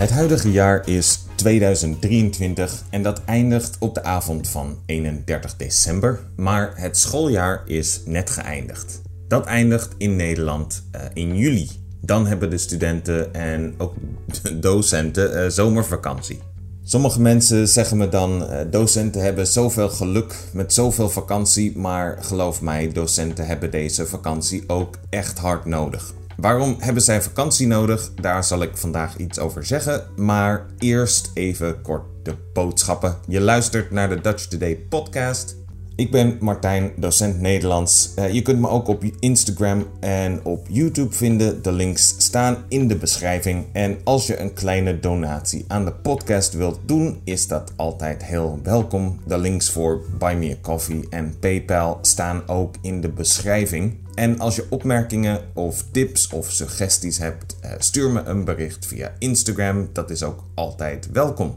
Het huidige jaar is 2023 en dat eindigt op de avond van 31 december, maar het schooljaar is net geëindigd. Dat eindigt in Nederland uh, in juli. Dan hebben de studenten en ook de docenten uh, zomervakantie. Sommige mensen zeggen me dan: uh, docenten hebben zoveel geluk met zoveel vakantie, maar geloof mij, docenten hebben deze vakantie ook echt hard nodig. Waarom hebben zij vakantie nodig? Daar zal ik vandaag iets over zeggen. Maar eerst even kort de boodschappen. Je luistert naar de Dutch Today podcast. Ik ben Martijn, docent Nederlands. Uh, je kunt me ook op Instagram en op YouTube vinden. De links staan in de beschrijving. En als je een kleine donatie aan de podcast wilt doen, is dat altijd heel welkom. De links voor Buy Me a Coffee en PayPal staan ook in de beschrijving. En als je opmerkingen of tips of suggesties hebt, uh, stuur me een bericht via Instagram. Dat is ook altijd welkom.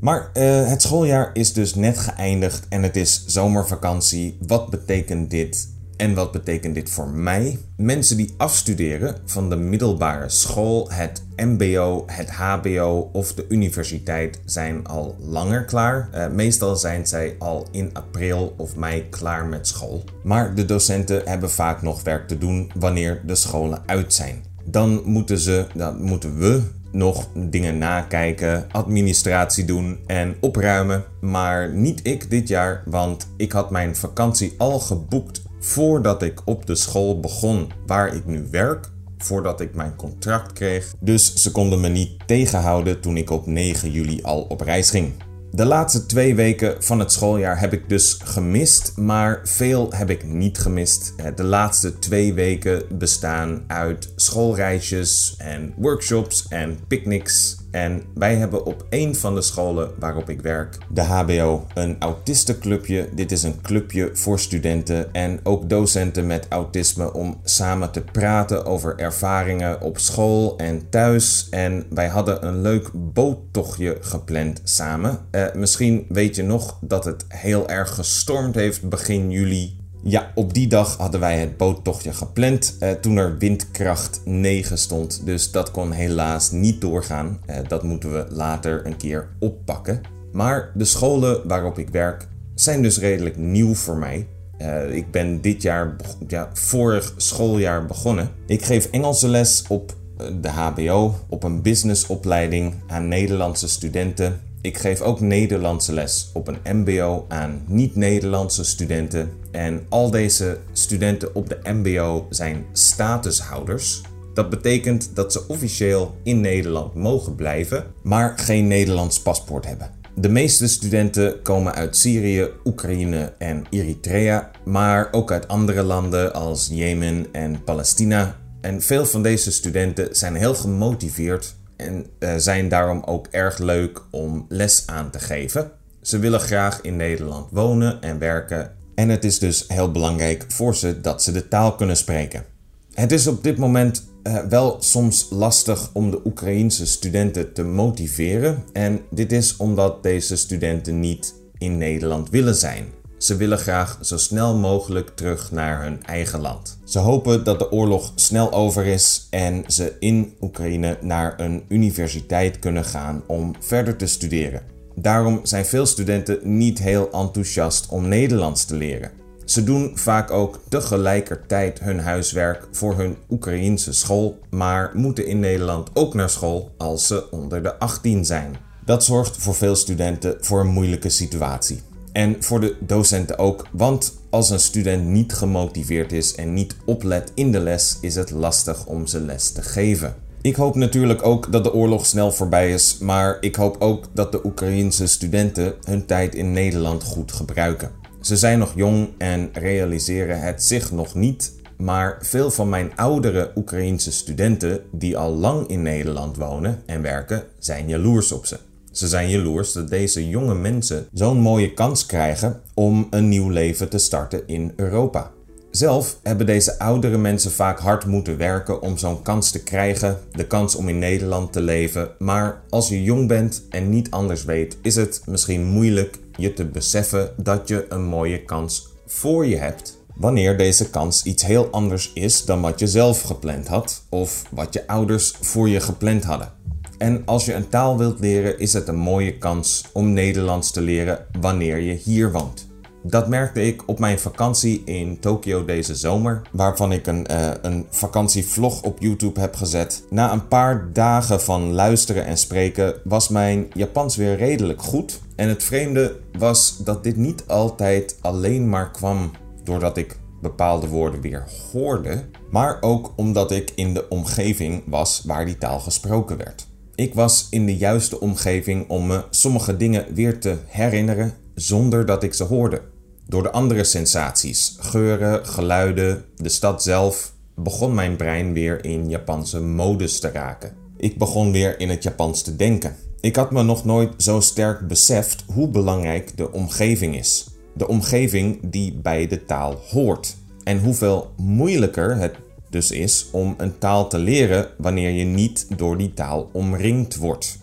Maar uh, het schooljaar is dus net geëindigd en het is zomervakantie. Wat betekent dit en wat betekent dit voor mij? Mensen die afstuderen van de middelbare school, het MBO, het HBO of de universiteit zijn al langer klaar. Uh, meestal zijn zij al in april of mei klaar met school. Maar de docenten hebben vaak nog werk te doen wanneer de scholen uit zijn. Dan moeten ze, dan moeten we nog dingen nakijken, administratie doen en opruimen. Maar niet ik dit jaar, want ik had mijn vakantie al geboekt voordat ik op de school begon waar ik nu werk. Voordat ik mijn contract kreeg. Dus ze konden me niet tegenhouden toen ik op 9 juli al op reis ging. De laatste twee weken van het schooljaar heb ik dus gemist, maar veel heb ik niet gemist. Eh, de laatste twee weken bestaan uit schoolreisjes en workshops en picknicks en wij hebben op een van de scholen waarop ik werk, de HBO, een autistenclubje. Dit is een clubje voor studenten en ook docenten met autisme om samen te praten over ervaringen op school en thuis. En wij hadden een leuk boottochtje gepland samen. Uh, misschien weet je nog dat het heel erg gestormd heeft begin juli. Ja, op die dag hadden wij het boottochtje gepland uh, toen er windkracht 9 stond. Dus dat kon helaas niet doorgaan. Uh, dat moeten we later een keer oppakken. Maar de scholen waarop ik werk zijn dus redelijk nieuw voor mij. Uh, ik ben dit jaar, ja, vorig schooljaar begonnen. Ik geef Engelse les op de HBO, op een businessopleiding aan Nederlandse studenten ik geef ook Nederlandse les op een MBO aan niet-Nederlandse studenten. En al deze studenten op de MBO zijn statushouders. Dat betekent dat ze officieel in Nederland mogen blijven, maar geen Nederlands paspoort hebben. De meeste studenten komen uit Syrië, Oekraïne en Eritrea, maar ook uit andere landen als Jemen en Palestina. En veel van deze studenten zijn heel gemotiveerd en uh, zijn daarom ook erg leuk om les aan te geven. Ze willen graag in Nederland wonen en werken en het is dus heel belangrijk voor ze dat ze de taal kunnen spreken. Het is op dit moment uh, wel soms lastig om de Oekraïense studenten te motiveren en dit is omdat deze studenten niet in Nederland willen zijn. Ze willen graag zo snel mogelijk terug naar hun eigen land. Ze hopen dat de oorlog snel over is en ze in Oekraïne naar een universiteit kunnen gaan om verder te studeren. Daarom zijn veel studenten niet heel enthousiast om Nederlands te leren. Ze doen vaak ook tegelijkertijd hun huiswerk voor hun Oekraïense school, maar moeten in Nederland ook naar school als ze onder de 18 zijn. Dat zorgt voor veel studenten voor een moeilijke situatie. En voor de docenten ook, want als een student niet gemotiveerd is en niet oplet in de les, is het lastig om ze les te geven. Ik hoop natuurlijk ook dat de oorlog snel voorbij is, maar ik hoop ook dat de Oekraïense studenten hun tijd in Nederland goed gebruiken. Ze zijn nog jong en realiseren het zich nog niet, maar veel van mijn oudere Oekraïense studenten die al lang in Nederland wonen en werken, zijn jaloers op ze. Ze zijn jaloers dat deze jonge mensen zo'n mooie kans krijgen om een nieuw leven te starten in Europa. Zelf hebben deze oudere mensen vaak hard moeten werken om zo'n kans te krijgen, de kans om in Nederland te leven. Maar als je jong bent en niet anders weet, is het misschien moeilijk je te beseffen dat je een mooie kans voor je hebt. Wanneer deze kans iets heel anders is dan wat je zelf gepland had of wat je ouders voor je gepland hadden. En als je een taal wilt leren, is het een mooie kans om Nederlands te leren wanneer je hier woont. Dat merkte ik op mijn vakantie in Tokio deze zomer, waarvan ik een, uh, een vakantievlog op YouTube heb gezet. Na een paar dagen van luisteren en spreken was mijn Japans weer redelijk goed. En het vreemde was dat dit niet altijd alleen maar kwam doordat ik bepaalde woorden weer hoorde, maar ook omdat ik in de omgeving was waar die taal gesproken werd. Ik was in de juiste omgeving om me sommige dingen weer te herinneren zonder dat ik ze hoorde. Door de andere sensaties, geuren, geluiden, de stad zelf, begon mijn brein weer in Japanse modus te raken. Ik begon weer in het Japans te denken. Ik had me nog nooit zo sterk beseft hoe belangrijk de omgeving is. De omgeving die bij de taal hoort. En hoeveel moeilijker het dus is om een taal te leren wanneer je niet door die taal omringd wordt.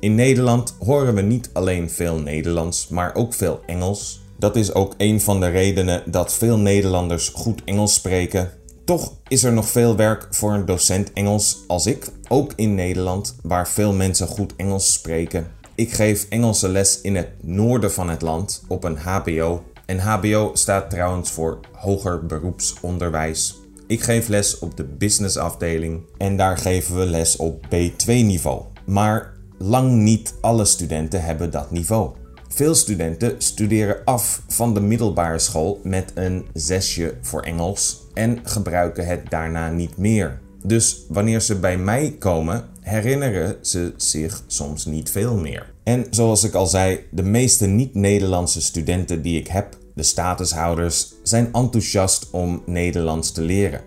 In Nederland horen we niet alleen veel Nederlands, maar ook veel Engels. Dat is ook een van de redenen dat veel Nederlanders goed Engels spreken. Toch is er nog veel werk voor een docent Engels als ik, ook in Nederland, waar veel mensen goed Engels spreken. Ik geef Engelse les in het noorden van het land op een HBO. En HBO staat trouwens voor hoger beroepsonderwijs. Ik geef les op de businessafdeling en daar geven we les op B2 niveau. Maar lang niet alle studenten hebben dat niveau. Veel studenten studeren af van de middelbare school met een zesje voor Engels en gebruiken het daarna niet meer. Dus wanneer ze bij mij komen, herinneren ze zich soms niet veel meer. En zoals ik al zei, de meeste niet-Nederlandse studenten die ik heb, de statushouders, zijn enthousiast om Nederlands te leren.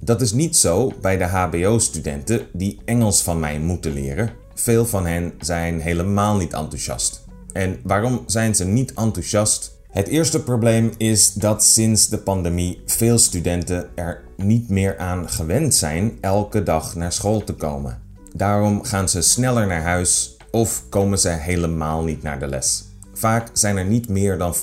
Dat is niet zo bij de HBO-studenten die Engels van mij moeten leren. Veel van hen zijn helemaal niet enthousiast. En waarom zijn ze niet enthousiast? Het eerste probleem is dat sinds de pandemie veel studenten er niet meer aan gewend zijn elke dag naar school te komen. Daarom gaan ze sneller naar huis of komen ze helemaal niet naar de les. Vaak zijn er niet meer dan 50%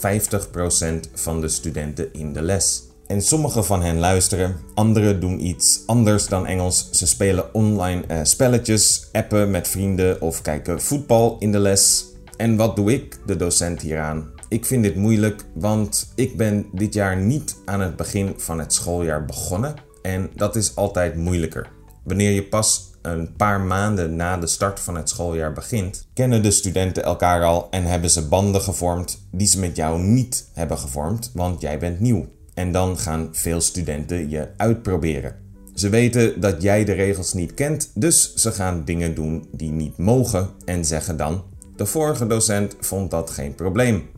van de studenten in de les. En sommige van hen luisteren, anderen doen iets anders dan Engels. Ze spelen online uh, spelletjes, appen met vrienden of kijken voetbal in de les. En wat doe ik, de docent hieraan? Ik vind dit moeilijk, want ik ben dit jaar niet aan het begin van het schooljaar begonnen. En dat is altijd moeilijker. Wanneer je pas een paar maanden na de start van het schooljaar begint, kennen de studenten elkaar al en hebben ze banden gevormd die ze met jou niet hebben gevormd, want jij bent nieuw. En dan gaan veel studenten je uitproberen. Ze weten dat jij de regels niet kent, dus ze gaan dingen doen die niet mogen en zeggen dan: De vorige docent vond dat geen probleem.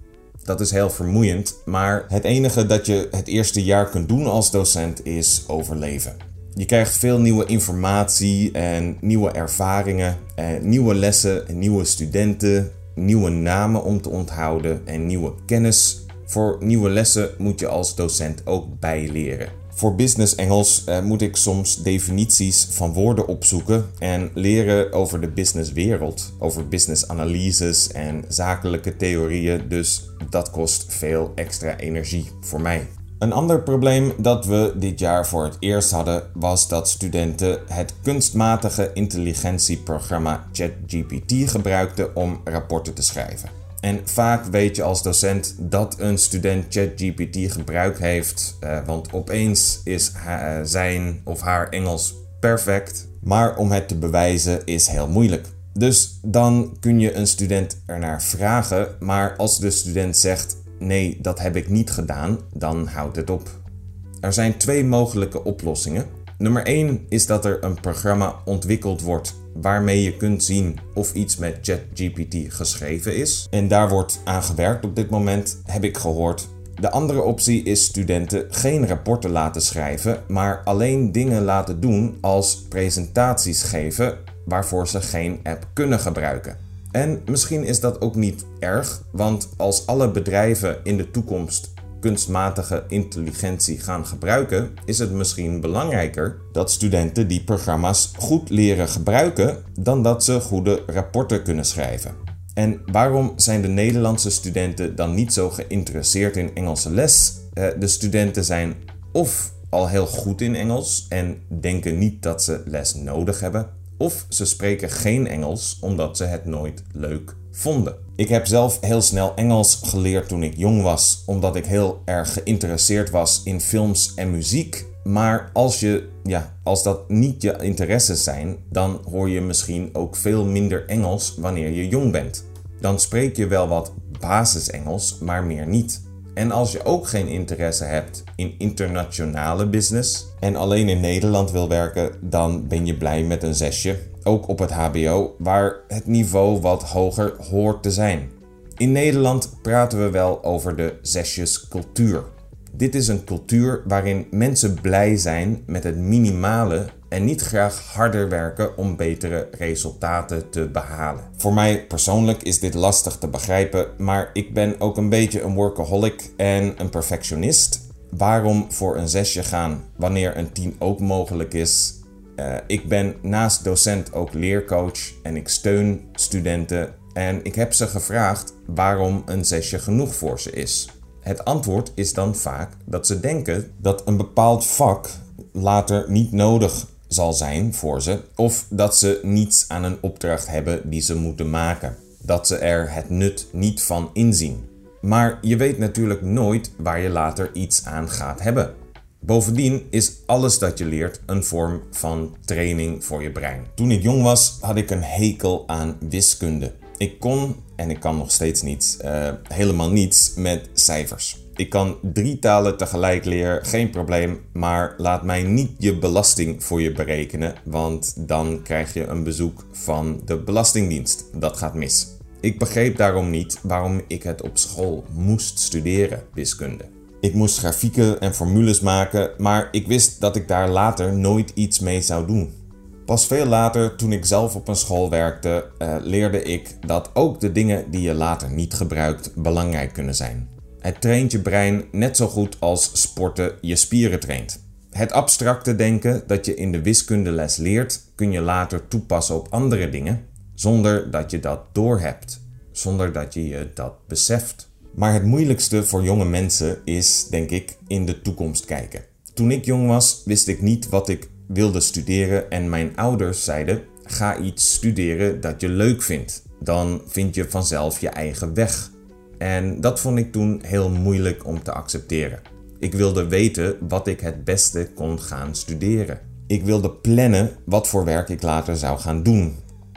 Dat is heel vermoeiend, maar het enige dat je het eerste jaar kunt doen als docent is overleven. Je krijgt veel nieuwe informatie en nieuwe ervaringen, en nieuwe lessen, en nieuwe studenten, nieuwe namen om te onthouden en nieuwe kennis. Voor nieuwe lessen moet je als docent ook bijleren. Voor business Engels eh, moet ik soms definities van woorden opzoeken en leren over de businesswereld, over business analyses en zakelijke theorieën, dus dat kost veel extra energie voor mij. Een ander probleem dat we dit jaar voor het eerst hadden was dat studenten het kunstmatige intelligentieprogramma ChatGPT gebruikten om rapporten te schrijven. En vaak weet je als docent dat een student ChatGPT gebruikt heeft, eh, want opeens is zijn of haar Engels perfect. Maar om het te bewijzen is heel moeilijk. Dus dan kun je een student ernaar vragen, maar als de student zegt: nee, dat heb ik niet gedaan, dan houdt het op. Er zijn twee mogelijke oplossingen. Nummer 1 is dat er een programma ontwikkeld wordt waarmee je kunt zien of iets met ChatGPT geschreven is. En daar wordt aan gewerkt op dit moment, heb ik gehoord. De andere optie is studenten geen rapporten laten schrijven, maar alleen dingen laten doen als presentaties geven waarvoor ze geen app kunnen gebruiken. En misschien is dat ook niet erg, want als alle bedrijven in de toekomst kunstmatige intelligentie gaan gebruiken, is het misschien belangrijker dat studenten die programma's goed leren gebruiken dan dat ze goede rapporten kunnen schrijven. En waarom zijn de Nederlandse studenten dan niet zo geïnteresseerd in Engelse les? Eh, de studenten zijn of al heel goed in Engels en denken niet dat ze les nodig hebben, Of ze spreken geen Engels omdat ze het nooit leuk vonden. Ik heb zelf heel snel Engels geleerd toen ik jong was, omdat ik heel erg geïnteresseerd was in films en muziek. Maar als, je, ja, als dat niet je interesses zijn, dan hoor je misschien ook veel minder Engels wanneer je jong bent. Dan spreek je wel wat basis-Engels, maar meer niet. En als je ook geen interesse hebt in internationale business en alleen in Nederland wil werken, dan ben je blij met een zesje, ook op het HBO, waar het niveau wat hoger hoort te zijn. In Nederland praten we wel over de zesjescultuur. Dit is een cultuur waarin mensen blij zijn met het minimale en niet graag harder werken om betere resultaten te behalen. Voor mij persoonlijk is dit lastig te begrijpen, maar ik ben ook een beetje een workaholic en een perfectionist. Waarom voor een zesje gaan wanneer een tien ook mogelijk is? Uh, ik ben naast docent ook leercoach en ik steun studenten en ik heb ze gevraagd waarom een zesje genoeg voor ze is. Het antwoord is dan vaak dat ze denken dat een bepaald vak later niet nodig zal zijn voor ze, of dat ze niets aan een opdracht hebben die ze moeten maken. Dat ze er het nut niet van inzien. Maar je weet natuurlijk nooit waar je later iets aan gaat hebben. Bovendien is alles dat je leert een vorm van training voor je brein. Toen ik jong was, had ik een hekel aan wiskunde. Ik kon, en ik kan nog steeds niet, uh, helemaal niets met cijfers. Ik kan drie talen tegelijk leren, geen probleem, maar laat mij niet je belasting voor je berekenen, want dan krijg je een bezoek van de Belastingdienst. Dat gaat mis. Ik begreep daarom niet waarom ik het op school moest studeren, wiskunde. Ik moest grafieken en formules maken, maar ik wist dat ik daar later nooit iets mee zou doen. Pas veel later, toen ik zelf op een school werkte, uh, leerde ik dat ook de dingen die je later niet gebruikt belangrijk kunnen zijn. Het traint je brein net zo goed als sporten je spieren traint. Het abstracte denken dat je in de wiskundeles leert, kun je later toepassen op andere dingen, zonder dat je dat doorhebt, zonder dat je je dat beseft. Maar het moeilijkste voor jonge mensen is, denk ik, in de toekomst kijken. Toen ik jong was, wist ik niet wat ik wilde studeren en mijn ouders zeiden: ga iets studeren dat je leuk vindt. Dan vind je vanzelf je eigen weg. En dat vond ik toen heel moeilijk om te accepteren. Ik wilde weten wat ik het beste kon gaan studeren. Ik wilde plannen wat voor werk ik later zou gaan doen.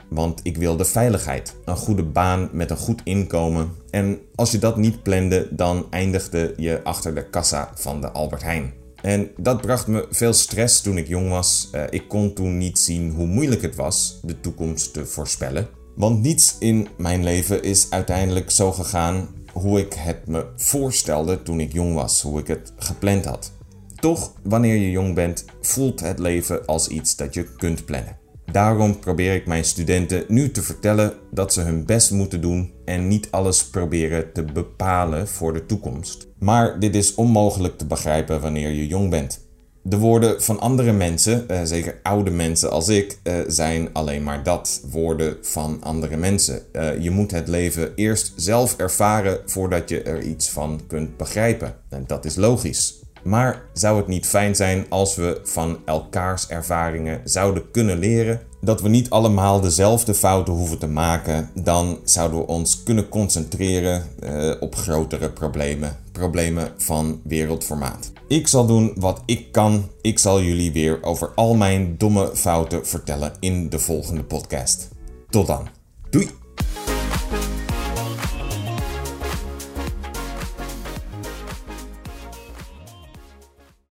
Want ik wilde veiligheid, een goede baan met een goed inkomen. En als je dat niet plande, dan eindigde je achter de kassa van de Albert Heijn. En dat bracht me veel stress toen ik jong was. Uh, ik kon toen niet zien hoe moeilijk het was de toekomst te voorspellen. Want niets in mijn leven is uiteindelijk zo gegaan hoe ik het me voorstelde toen ik jong was, hoe ik het gepland had. Toch, wanneer je jong bent, voelt het leven als iets dat je kunt plannen. Daarom probeer ik mijn studenten nu te vertellen dat ze hun best moeten doen en niet alles proberen te bepalen voor de toekomst. Maar dit is onmogelijk te begrijpen wanneer je jong bent. De woorden van andere mensen, eh, zeker oude mensen als ik, eh, zijn alleen maar dat. Woorden van andere mensen. Eh, je moet het leven eerst zelf ervaren voordat je er iets van kunt begrijpen. En dat is logisch. Maar zou het niet fijn zijn als we van elkaars ervaringen zouden kunnen leren? Dat we niet allemaal dezelfde fouten hoeven te maken, dan zouden we ons kunnen concentreren uh, op grotere problemen. Problemen van wereldformaat. Ik zal doen wat ik kan. Ik zal jullie weer over al mijn domme fouten vertellen in de volgende podcast. Tot dan. Doei!